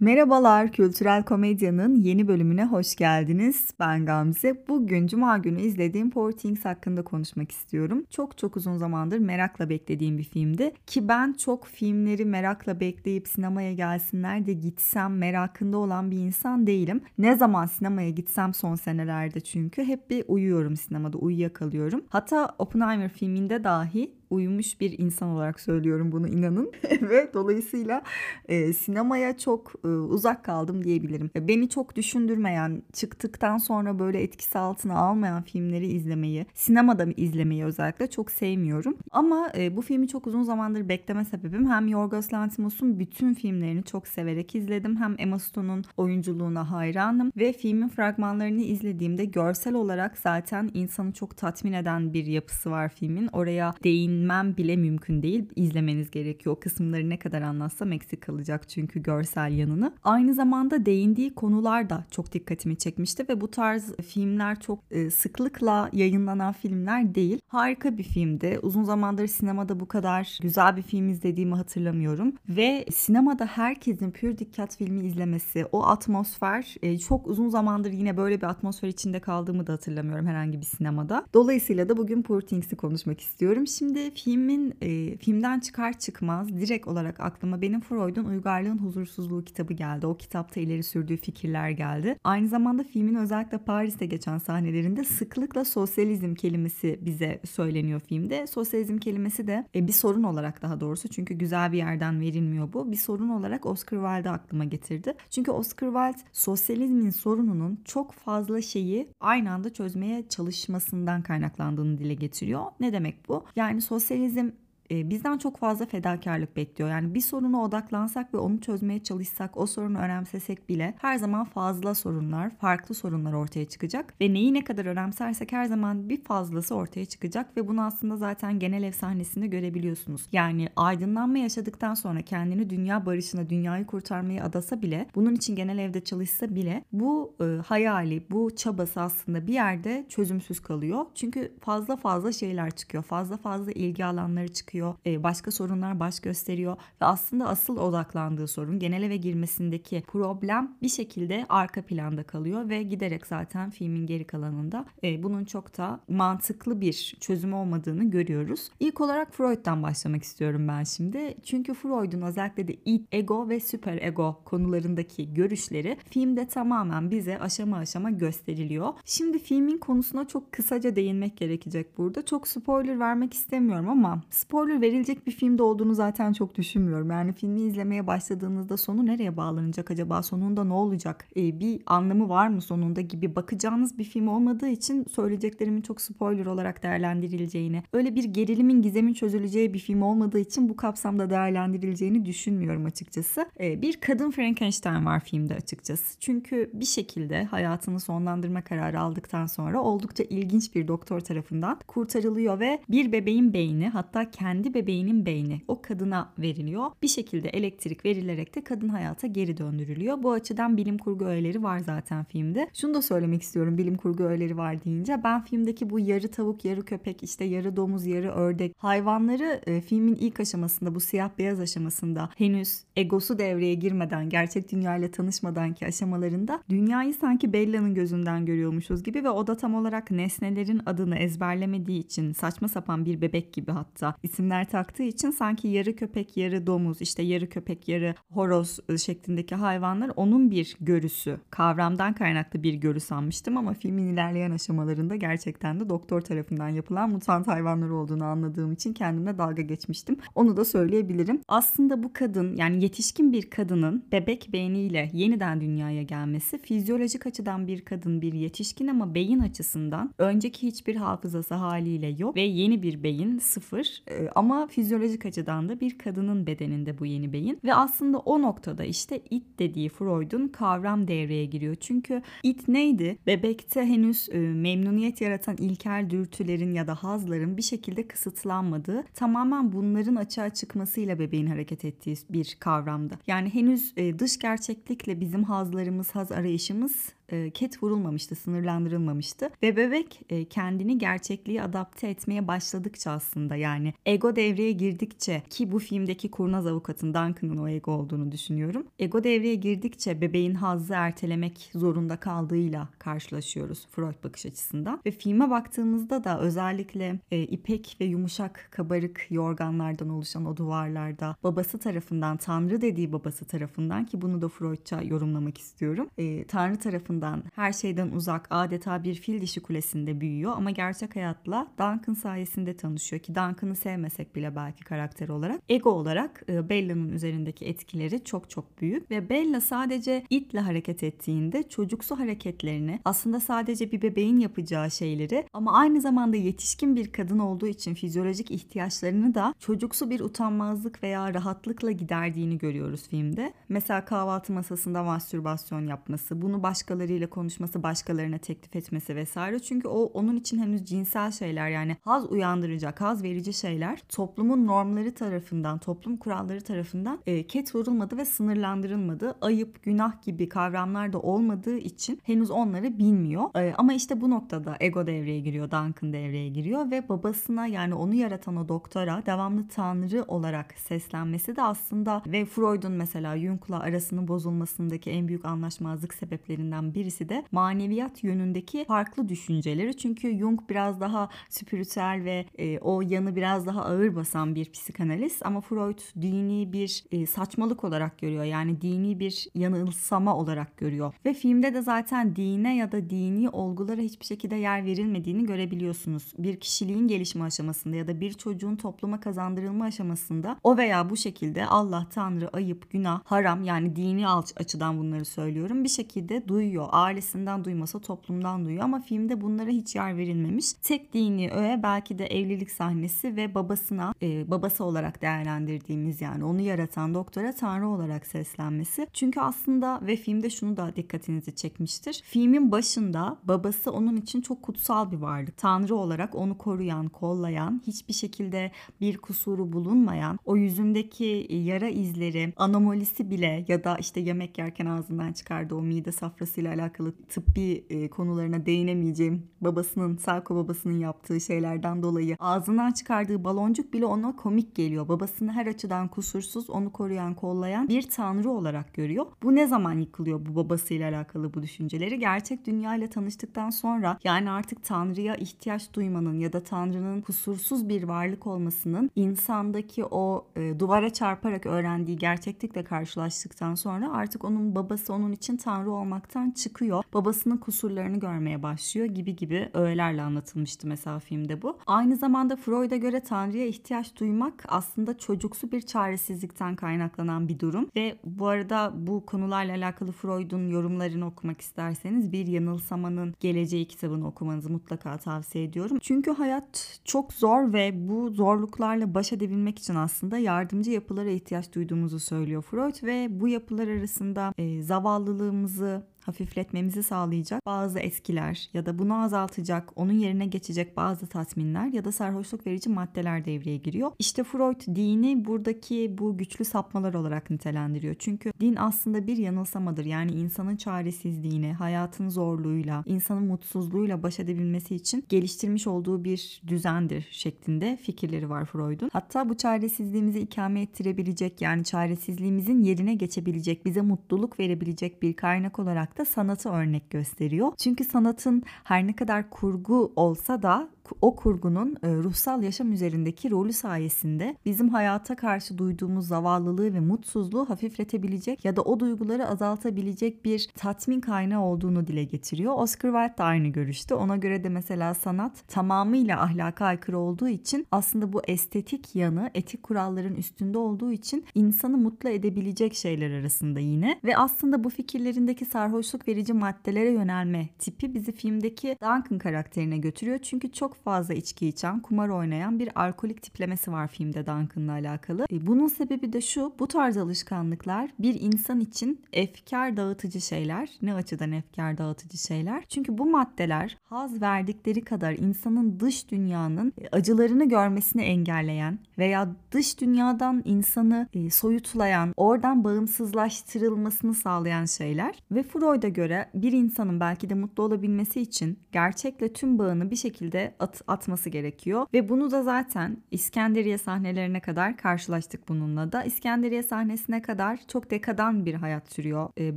Merhabalar, Kültürel Komedya'nın yeni bölümüne hoş geldiniz. Ben Gamze. Bugün Cuma günü izlediğim Poor Things hakkında konuşmak istiyorum. Çok çok uzun zamandır merakla beklediğim bir filmdi. Ki ben çok filmleri merakla bekleyip sinemaya gelsinler de gitsem merakında olan bir insan değilim. Ne zaman sinemaya gitsem son senelerde çünkü hep bir uyuyorum sinemada, uyuyakalıyorum. Hatta Oppenheimer filminde dahi uyumuş bir insan olarak söylüyorum bunu inanın. Ve dolayısıyla e, sinemaya çok e, uzak kaldım diyebilirim. Beni çok düşündürmeyen, çıktıktan sonra böyle etkisi altına almayan filmleri izlemeyi, sinemada izlemeyi özellikle çok sevmiyorum. Ama e, bu filmi çok uzun zamandır bekleme sebebim hem Yorgos Lanthimos'un bütün filmlerini çok severek izledim. Hem Emma Stone'un oyunculuğuna hayranım ve filmin fragmanlarını izlediğimde görsel olarak zaten insanı çok tatmin eden bir yapısı var filmin. Oraya değin değinmem bile mümkün değil. İzlemeniz gerekiyor. O kısımları ne kadar anlatsam eksik kalacak çünkü görsel yanını. Aynı zamanda değindiği konular da çok dikkatimi çekmişti ve bu tarz filmler çok e, sıklıkla yayınlanan filmler değil. Harika bir filmdi. Uzun zamandır sinemada bu kadar güzel bir film izlediğimi hatırlamıyorum ve sinemada herkesin Pür Dikkat filmi izlemesi, o atmosfer e, çok uzun zamandır yine böyle bir atmosfer içinde kaldığımı da hatırlamıyorum herhangi bir sinemada. Dolayısıyla da bugün Poor Things'i konuşmak istiyorum. Şimdi filmin e, filmden çıkar çıkmaz direkt olarak aklıma benim Freud'un Uygarlığın Huzursuzluğu kitabı geldi. O kitapta ileri sürdüğü fikirler geldi. Aynı zamanda filmin özellikle Paris'te geçen sahnelerinde sıklıkla sosyalizm kelimesi bize söyleniyor filmde. Sosyalizm kelimesi de e, bir sorun olarak daha doğrusu çünkü güzel bir yerden verilmiyor bu. Bir sorun olarak Oscar Wilde aklıma getirdi. Çünkü Oscar Wilde sosyalizmin sorununun çok fazla şeyi aynı anda çözmeye çalışmasından kaynaklandığını dile getiriyor. Ne demek bu? Yani sosyalizm sosyalizm bizden çok fazla fedakarlık bekliyor. Yani bir soruna odaklansak ve onu çözmeye çalışsak, o sorunu önemsesek bile her zaman fazla sorunlar, farklı sorunlar ortaya çıkacak ve neyi ne kadar önemsersek her zaman bir fazlası ortaya çıkacak ve bunu aslında zaten genel ev sahnesinde görebiliyorsunuz. Yani aydınlanma yaşadıktan sonra kendini dünya barışına, dünyayı kurtarmaya adasa bile, bunun için genel evde çalışsa bile bu e, hayali, bu çabası aslında bir yerde çözümsüz kalıyor. Çünkü fazla fazla şeyler çıkıyor, fazla fazla ilgi alanları çıkıyor çıkıyor. E, başka sorunlar baş gösteriyor ve aslında asıl odaklandığı sorun genel eve girmesindeki problem bir şekilde arka planda kalıyor ve giderek zaten filmin geri kalanında e, bunun çok da mantıklı bir çözüm olmadığını görüyoruz. İlk olarak Freud'dan başlamak istiyorum ben şimdi. Çünkü Freud'un özellikle de id, ego ve süper ego konularındaki görüşleri filmde tamamen bize aşama aşama gösteriliyor. Şimdi filmin konusuna çok kısaca değinmek gerekecek burada. Çok spoiler vermek istemiyorum ama spoiler spoiler verilecek bir filmde olduğunu zaten çok düşünmüyorum. Yani filmi izlemeye başladığınızda sonu nereye bağlanacak acaba? Sonunda ne olacak? Ee, bir anlamı var mı sonunda gibi bakacağınız bir film olmadığı için söyleyeceklerimin çok spoiler olarak değerlendirileceğini, öyle bir gerilimin gizemin çözüleceği bir film olmadığı için bu kapsamda değerlendirileceğini düşünmüyorum açıkçası. Ee, bir kadın Frankenstein var filmde açıkçası. Çünkü bir şekilde hayatını sonlandırma kararı aldıktan sonra oldukça ilginç bir doktor tarafından kurtarılıyor ve bir bebeğin beyni hatta kendi kendi bebeğinin beyni o kadına veriliyor. Bir şekilde elektrik verilerek de kadın hayata geri döndürülüyor. Bu açıdan bilim kurgu öğeleri var zaten filmde. Şunu da söylemek istiyorum bilim kurgu öğeleri var deyince. Ben filmdeki bu yarı tavuk, yarı köpek, işte yarı domuz, yarı ördek hayvanları e, filmin ilk aşamasında bu siyah beyaz aşamasında henüz egosu devreye girmeden, gerçek dünyayla tanışmadan ki aşamalarında dünyayı sanki Bella'nın gözünden görüyormuşuz gibi ve o da tam olarak nesnelerin adını ezberlemediği için saçma sapan bir bebek gibi hatta isim isimler taktığı için sanki yarı köpek yarı domuz işte yarı köpek yarı horoz ıı, şeklindeki hayvanlar onun bir görüsü kavramdan kaynaklı bir görü sanmıştım ama filmin ilerleyen aşamalarında gerçekten de doktor tarafından yapılan mutant hayvanlar olduğunu anladığım için kendimle dalga geçmiştim. Onu da söyleyebilirim. Aslında bu kadın yani yetişkin bir kadının bebek beyniyle yeniden dünyaya gelmesi fizyolojik açıdan bir kadın bir yetişkin ama beyin açısından önceki hiçbir hafızası haliyle yok ve yeni bir beyin sıfır ama fizyolojik açıdan da bir kadının bedeninde bu yeni beyin ve aslında o noktada işte it dediği Freud'un kavram devreye giriyor. Çünkü it neydi? Bebekte henüz e, memnuniyet yaratan ilkel dürtülerin ya da hazların bir şekilde kısıtlanmadığı, tamamen bunların açığa çıkmasıyla bebeğin hareket ettiği bir kavramdı. Yani henüz e, dış gerçeklikle bizim hazlarımız, haz arayışımız e, ket vurulmamıştı, sınırlandırılmamıştı. Ve bebek e, kendini gerçekliğe adapte etmeye başladıkça aslında yani ego devreye girdikçe ki bu filmdeki kurnaz avukatın Duncan'ın o ego olduğunu düşünüyorum. Ego devreye girdikçe bebeğin hazzı ertelemek zorunda kaldığıyla karşılaşıyoruz Freud bakış açısından. Ve filme baktığımızda da özellikle e, ipek ve yumuşak kabarık yorganlardan oluşan o duvarlarda babası tarafından Tanrı dediği babası tarafından ki bunu da Freudça yorumlamak istiyorum. E, Tanrı tarafından her şeyden uzak adeta bir fil dişi kulesinde büyüyor ama gerçek hayatla Duncan sayesinde tanışıyor ki Duncan'ı sevmesek bile belki karakter olarak. Ego olarak e, Bella'nın üzerindeki etkileri çok çok büyük ve Bella sadece itle hareket ettiğinde çocuksu hareketlerini aslında sadece bir bebeğin yapacağı şeyleri ama aynı zamanda yetişkin bir kadın olduğu için fizyolojik ihtiyaçlarını da çocuksu bir utanmazlık veya rahatlıkla giderdiğini görüyoruz filmde. Mesela kahvaltı masasında mastürbasyon yapması, bunu başkalarıyla konuşması, başkalarına teklif etmesi vesaire. Çünkü o onun için henüz cinsel şeyler yani haz uyandıracak, haz verici şeyler toplumun normları tarafından, toplum kuralları tarafından e, ket vurulmadı ve sınırlandırılmadı. Ayıp, günah gibi kavramlar da olmadığı için henüz onları bilmiyor. E, ama işte bu noktada ego devreye giriyor, Duncan devreye giriyor ve babasına yani onu yaratan o doktora devamlı tanrı olarak seslenmesi de aslında ve Freud'un mesela Jung'la arasının bozulmasındaki en büyük anlaşmazlık sebeplerinden birisi de maneviyat yönündeki farklı düşünceleri. Çünkü Jung biraz daha spiritüel ve e, o yanı biraz daha ağır basan bir psikanalist ama Freud dini bir e, saçmalık olarak görüyor. Yani dini bir yanılsama olarak görüyor. Ve filmde de zaten dine ya da dini olgulara hiçbir şekilde yer verilmediğini görebiliyorsunuz. Bir kişiliğin gelişme aşamasında ya da bir çocuğun topluma kazandırılma aşamasında o veya bu şekilde Allah, Tanrı, ayıp, günah, haram yani dini açıdan bunları söylüyorum. Bir şekilde duyuyor. Ailesinden duymasa toplumdan duyuyor ama filmde bunlara hiç yer verilmemiş. Tek dini öğe belki de evlilik sahnesi ve babasına e, babası olarak değerlendirdiğimiz yani onu yaratan doktora Tanrı olarak seslenmesi. Çünkü aslında ve filmde şunu da dikkatinizi çekmiştir. Filmin başında babası onun için çok kutsal bir varlık. Tanrı olarak onu koruyan, kollayan, hiçbir şekilde bir kusuru bulunmayan, o yüzündeki yara izleri, anomalisi bile ya da işte yemek yerken ağzından çıkardığı o mide safrasıyla alakalı tıbbi e, konularına değinemeyeceğim babasının, Sarko babasının yaptığı şeylerden dolayı ağzından çıkardığı baloncuk bile ona komik geliyor. Babasını her açıdan kusursuz, onu koruyan, kollayan bir tanrı olarak görüyor. Bu ne zaman yıkılıyor bu babasıyla alakalı bu düşünceleri? Gerçek dünya ile tanıştıktan sonra yani artık tanrıya ihtiyaç duymanın ya da tanrının kusursuz bir varlık olmasının insandaki o e, duvara çarparak öğrendiği gerçeklikle karşılaştıktan sonra artık onun babası onun için tanrı olmaktan çıkıyor. Babasının kusurlarını görmeye başlıyor gibi gibi öğelerle anlatılmıştı mesela filmde bu. Aynı zamanda Freud'a göre tanrıya ihtiyaç duymak aslında çocuksu bir çaresizlikten kaynaklanan bir durum ve bu arada bu konularla alakalı Freud'un yorumlarını okumak isterseniz Bir Yanılsamanın Geleceği kitabını okumanızı mutlaka tavsiye ediyorum. Çünkü hayat çok zor ve bu zorluklarla baş edebilmek için aslında yardımcı yapılara ihtiyaç duyduğumuzu söylüyor Freud ve bu yapılar arasında e, zavallılığımızı hafifletmemizi sağlayacak bazı eskiler ya da bunu azaltacak, onun yerine geçecek bazı tatminler ya da sarhoşluk verici maddeler devreye giriyor. İşte Freud dini buradaki bu güçlü sapmalar olarak nitelendiriyor. Çünkü din aslında bir yanılsamadır. Yani insanın çaresizliğini, hayatın zorluğuyla, insanın mutsuzluğuyla baş edebilmesi için geliştirmiş olduğu bir düzendir şeklinde fikirleri var Freud'un. Hatta bu çaresizliğimizi ikame ettirebilecek yani çaresizliğimizin yerine geçebilecek, bize mutluluk verebilecek bir kaynak olarak da sanatı örnek gösteriyor. Çünkü sanatın her ne kadar kurgu olsa da o kurgunun e, ruhsal yaşam üzerindeki rolü sayesinde bizim hayata karşı duyduğumuz zavallılığı ve mutsuzluğu hafifletebilecek ya da o duyguları azaltabilecek bir tatmin kaynağı olduğunu dile getiriyor. Oscar Wilde de aynı görüşte. Ona göre de mesela sanat tamamıyla ahlaka aykırı olduğu için aslında bu estetik yanı etik kuralların üstünde olduğu için insanı mutlu edebilecek şeyler arasında yine ve aslında bu fikirlerindeki sarhoşluk verici maddelere yönelme tipi bizi filmdeki Duncan karakterine götürüyor. Çünkü çok çok fazla içki içen, kumar oynayan bir alkolik tiplemesi var filmde Duncan'la alakalı. E, bunun sebebi de şu, bu tarz alışkanlıklar bir insan için efkar dağıtıcı şeyler. Ne açıdan efkar dağıtıcı şeyler? Çünkü bu maddeler haz verdikleri kadar insanın dış dünyanın e, acılarını görmesini engelleyen veya dış dünyadan insanı e, soyutlayan, oradan bağımsızlaştırılmasını sağlayan şeyler. Ve Freud'a göre bir insanın belki de mutlu olabilmesi için gerçekle tüm bağını bir şekilde at, atması gerekiyor. Ve bunu da zaten İskenderiye sahnelerine kadar karşılaştık bununla da. İskenderiye sahnesine kadar çok dekadan bir hayat sürüyor e,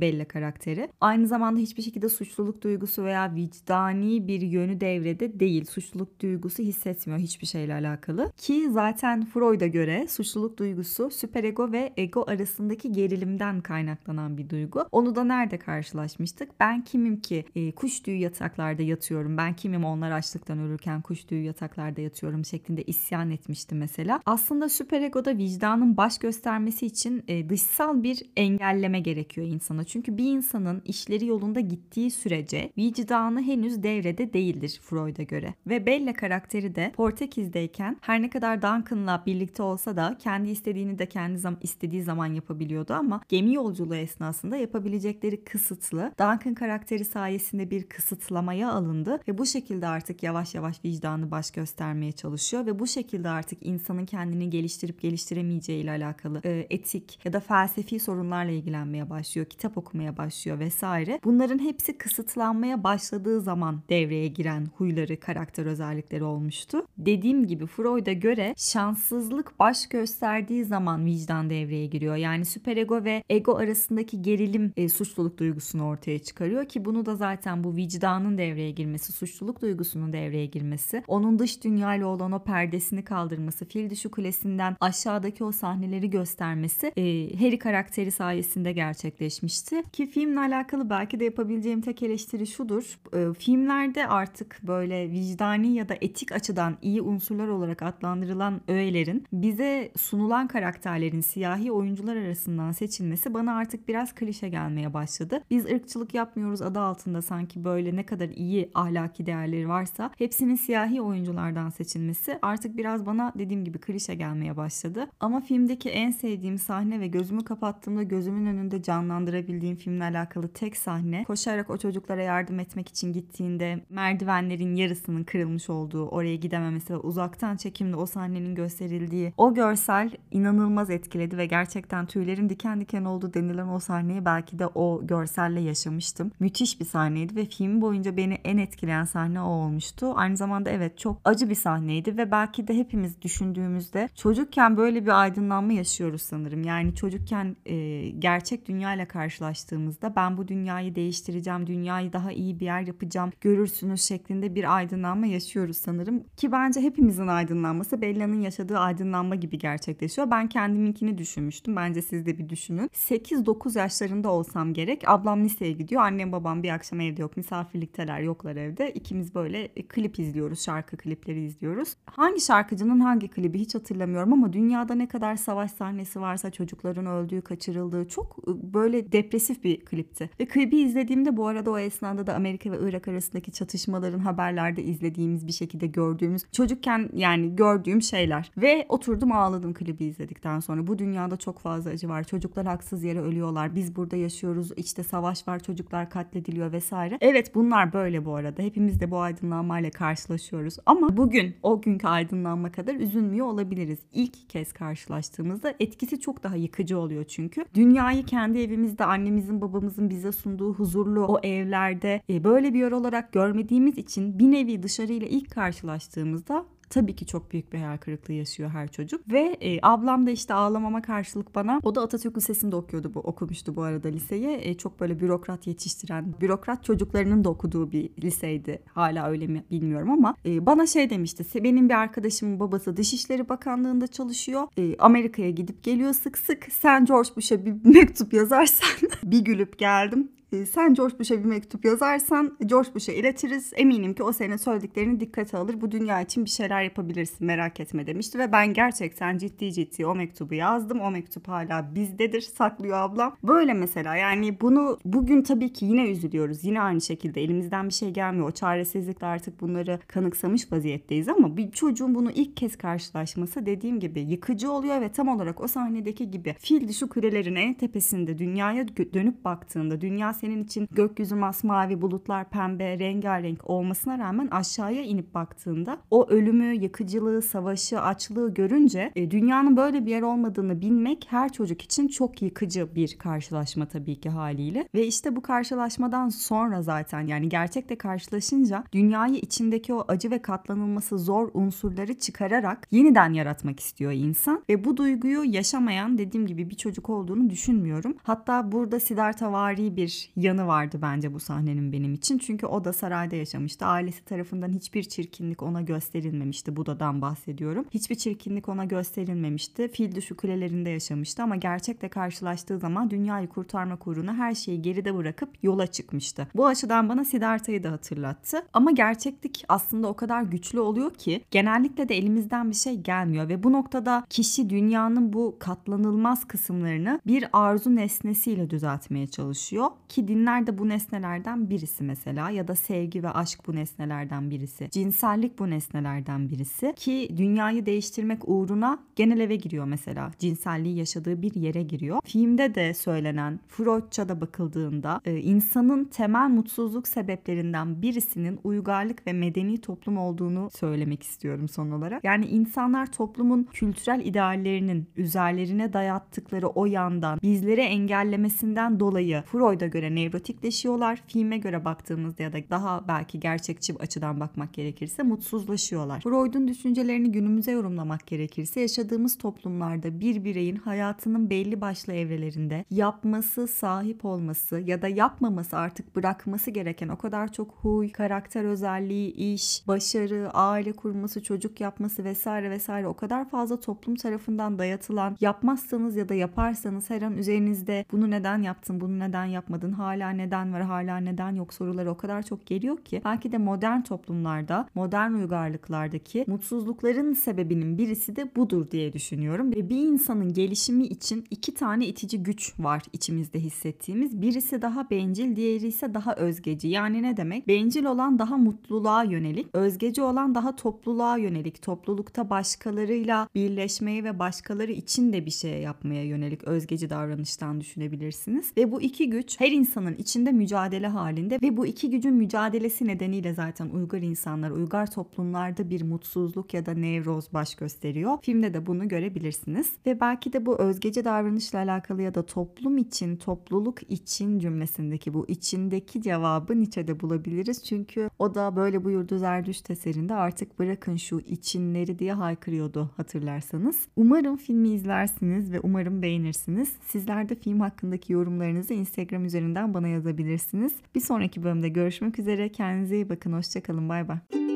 Bella karakteri. Aynı zamanda hiçbir şekilde suçluluk duygusu veya vicdani bir yönü devrede değil. Suçluluk duygusu hissetmiyor hiçbir şeyle alakalı. Ki zaten Freud'a göre suçluluk duygusu süperego ve ego arasındaki gerilimden kaynaklanan bir duygu. Onu da nerede karşılaşmıştık? Ben kimim ki e, kuş tüyü yataklarda yatıyorum. Ben kimim onlar açlıktan ölürken kuş tüyü yataklarda yatıyorum şeklinde isyan etmişti mesela. Aslında süperegoda vicdanın baş göstermesi için e, dışsal bir engelleme gerekiyor insana. Çünkü bir insanın işleri yolunda gittiği sürece vicdanı henüz devrede değildir Freud'a göre. Ve Bella karakteri de Portekiz'deyken her ne kadar Duncan'la birlikte olsa da kendi istediğini de kendi zam istediği zaman yapabiliyordu ama gemi yolculuğu esnasında yapabilecekleri kısıtlı. Duncan karakteri sayesinde bir kısıtlamaya alındı ve bu şekilde artık yavaş yavaş vicdanı baş göstermeye çalışıyor ve bu şekilde artık insanın kendini geliştirip geliştiremeyeceği ile alakalı e, etik ya da felsefi sorunlarla ilgilenmeye başlıyor, kitap okumaya başlıyor vesaire. Bunların hepsi kısıtlanmaya başladığı zaman devreye giren huyları, karakter özellikleri olmuştu. Dediğim gibi Freud'a göre şanssızlık baş gösterdiği zaman vicdan devreye giriyor. Yani süperego ve ego arasındaki gerilim e, suçluluk duygusunu ortaya çıkarıyor ki bunu da zaten bu vicdanın devreye girmesi, suçluluk duygusunun devreye girmesi, onun dış dünyayla olan o perdesini kaldırması, fil dişi kulesinden aşağıdaki o sahneleri göstermesi e, Harry karakteri sayesinde gerçekleşmişti. Ki filmle alakalı belki de yapabileceğim tek eleştiri şudur. E, filmlerde artık böyle vicdani ya da etik açıdan iyi unsurlar olarak adlandırılan öğelerin bize sunulan karakterlerin siyahi oyuncular arasından seçilmesi bana artık biraz klişe gelmeye başladı. Biz ırkçılık yapmıyoruz adı altında sanki böyle ne kadar iyi ahlaki değerleri varsa hepsinin siyahi oyunculardan seçilmesi artık biraz bana dediğim gibi klişe gelmeye başladı. Ama filmdeki en sevdiğim sahne ve gözümü kapattığımda gözümün önünde canlandırabildiğim filmle alakalı tek sahne koşarak o çocuklara yardım etmek için gittiğinde merdivenlerin yarısının kırılmış olduğu oraya gidememesi ve uzaktan çekimde o sahnenin gösterildiği o görsel inanılmaz etkiledi ve gerçekten tüylerim diken diken oldu denilen o sahneyi belki de o görselle yaşamıştım. Müthiş bir sahneydi ve film boyunca beni en etkileyen sahne o olmuştu. Aynı zamanda evet çok acı bir sahneydi ve belki de hepimiz düşündüğümüzde çocukken böyle bir aydınlanma yaşıyoruz sanırım. Yani çocukken e, gerçek dünyayla karşılaştığımızda ben bu dünyayı değiştireceğim, dünyayı daha iyi bir yer yapacağım, görürsünüz şeklinde bir aydınlanma yaşıyoruz sanırım. Ki bence hepimizin aydınlanması Bella'nın yaşadığı aydınlanma gibi gerçekleşiyor. Ben kendiminkini düşünmüştüm. Bence siz de bir düşünün. 8-9 yaşlarında olsam gerek. Ablam liseye gidiyor. Annem babam bir akşam evde yok. Misafirlikteler yoklar evde. İkimiz böyle e, klip izliyoruz. Şarkı klipleri izliyoruz. Hangi şarkıcının hangi klibi hiç hatırlamıyorum ama dünyada ne kadar savaş sahnesi varsa çocukların öldüğü, kaçırıldığı çok e, böyle depresif bir klipti. Ve klibi izlediğimde bu arada o esnada da Amerika ve Irak arasındaki çatışmaların haberlerde izlediğimiz bir şekilde gördüğümüz çocukken yani gördüğüm şeyler. Ve oturdum ağladım klibi izledikten sonra. Bu dünyada çok fazla acı var. Çocuklar haksız yere ölüyorlar. Biz burada yaşıyoruz. İşte savaş var. Çocuklar katlediliyor vesaire. Evet bunlar böyle bu arada. Hepimiz de bu aydınlanmayla karşılaşıyoruz. Ama bugün o günkü aydınlanma kadar üzülmüyor olabiliriz. İlk kez karşılaştığımızda etkisi çok daha yıkıcı oluyor çünkü. Dünyayı kendi evimizde annemizin babamızın bize sunduğu huzurlu o evlerde e, böyle bir yer olarak görmediğimiz için bir nevi dışarıyla ilk karşılaştığımızda tabii ki çok büyük bir hayal kırıklığı yaşıyor her çocuk. Ve e, ablam da işte ağlamama karşılık bana o da Atatürk Lisesi'nde okuyordu bu okumuştu bu arada liseyi. E, çok böyle bürokrat yetiştiren, bürokrat çocuklarının da okuduğu bir liseydi. Hala öyle mi bilmiyorum ama e, bana şey demişti. Benim bir arkadaşımın babası Dışişleri Bakanlığı'nda çalışıyor. E, Amerika'ya gidip geliyor sık sık. Sen George Bush'a bir mektup yazarsan bir gülüp geldim sen George Bush'a bir mektup yazarsan George Bush'a iletiriz. Eminim ki o senin söylediklerini dikkate alır. Bu dünya için bir şeyler yapabilirsin merak etme demişti ve ben gerçekten ciddi ciddi o mektubu yazdım. O mektup hala bizdedir saklıyor ablam. Böyle mesela yani bunu bugün tabii ki yine üzülüyoruz. Yine aynı şekilde elimizden bir şey gelmiyor. O çaresizlikle artık bunları kanıksamış vaziyetteyiz ama bir çocuğun bunu ilk kez karşılaşması dediğim gibi yıkıcı oluyor ve tam olarak o sahnedeki gibi fil dişi kulelerin en tepesinde dünyaya dönüp baktığında dünya senin için gökyüzü masmavi bulutlar pembe rengarenk olmasına rağmen aşağıya inip baktığında o ölümü, yıkıcılığı, savaşı, açlığı görünce e, dünyanın böyle bir yer olmadığını bilmek her çocuk için çok yıkıcı bir karşılaşma tabii ki haliyle. Ve işte bu karşılaşmadan sonra zaten yani gerçekte karşılaşınca dünyayı içindeki o acı ve katlanılması zor unsurları çıkararak yeniden yaratmak istiyor insan. Ve bu duyguyu yaşamayan dediğim gibi bir çocuk olduğunu düşünmüyorum. Hatta burada Siddhartha vari bir yanı vardı bence bu sahnenin benim için. Çünkü o da sarayda yaşamıştı. Ailesi tarafından hiçbir çirkinlik ona gösterilmemişti. Buda'dan bahsediyorum. Hiçbir çirkinlik ona gösterilmemişti. Fil düşü kulelerinde yaşamıştı ama gerçekle karşılaştığı zaman dünyayı kurtarmak uğruna her şeyi geride bırakıp yola çıkmıştı. Bu açıdan bana Siddhartha'yı da hatırlattı. Ama gerçeklik aslında o kadar güçlü oluyor ki genellikle de elimizden bir şey gelmiyor ve bu noktada kişi dünyanın bu katlanılmaz kısımlarını bir arzu nesnesiyle düzeltmeye çalışıyor ki dinler de bu nesnelerden birisi mesela ya da sevgi ve aşk bu nesnelerden birisi. Cinsellik bu nesnelerden birisi ki dünyayı değiştirmek uğruna genel eve giriyor mesela. Cinselliği yaşadığı bir yere giriyor. Filmde de söylenen Freudça da bakıldığında e, insanın temel mutsuzluk sebeplerinden birisinin uygarlık ve medeni toplum olduğunu söylemek istiyorum son olarak. Yani insanlar toplumun kültürel ideallerinin üzerlerine dayattıkları o yandan bizleri engellemesinden dolayı Freud'a göre nevrotikleşiyorlar. Filme göre baktığımızda ya da daha belki gerçekçi açıdan bakmak gerekirse mutsuzlaşıyorlar. Freud'un düşüncelerini günümüze yorumlamak gerekirse yaşadığımız toplumlarda bir bireyin hayatının belli başlı evrelerinde yapması, sahip olması ya da yapmaması artık bırakması gereken o kadar çok huy, karakter özelliği, iş, başarı, aile kurması, çocuk yapması vesaire vesaire o kadar fazla toplum tarafından dayatılan yapmazsanız ya da yaparsanız her an üzerinizde bunu neden yaptın, bunu neden yapmadın, hala neden var, hala neden yok soruları o kadar çok geliyor ki belki de modern toplumlarda, modern uygarlıklardaki mutsuzlukların sebebinin birisi de budur diye düşünüyorum. Ve bir insanın gelişimi için iki tane itici güç var içimizde hissettiğimiz. Birisi daha bencil, diğeri ise daha özgeci. Yani ne demek? Bencil olan daha mutluluğa yönelik, özgeci olan daha topluluğa yönelik. Toplulukta başkalarıyla birleşmeye ve başkaları için de bir şey yapmaya yönelik özgeci davranıştan düşünebilirsiniz. Ve bu iki güç her insanın içinde mücadele halinde ve bu iki gücün mücadelesi nedeniyle zaten uygar insanlar, uygar toplumlarda bir mutsuzluk ya da nevroz baş gösteriyor. Filmde de bunu görebilirsiniz. Ve belki de bu özgeci davranışla alakalı ya da toplum için, topluluk için cümlesindeki bu içindeki cevabı Nietzsche'de bulabiliriz. Çünkü o da böyle buyurdu Zerdüşt eserinde artık bırakın şu içinleri diye haykırıyordu hatırlarsanız. Umarım filmi izlersiniz ve umarım beğenirsiniz. Sizler de film hakkındaki yorumlarınızı Instagram üzerinden bana yazabilirsiniz. Bir sonraki bölümde görüşmek üzere. Kendinize iyi bakın. Hoşçakalın. Bay bay.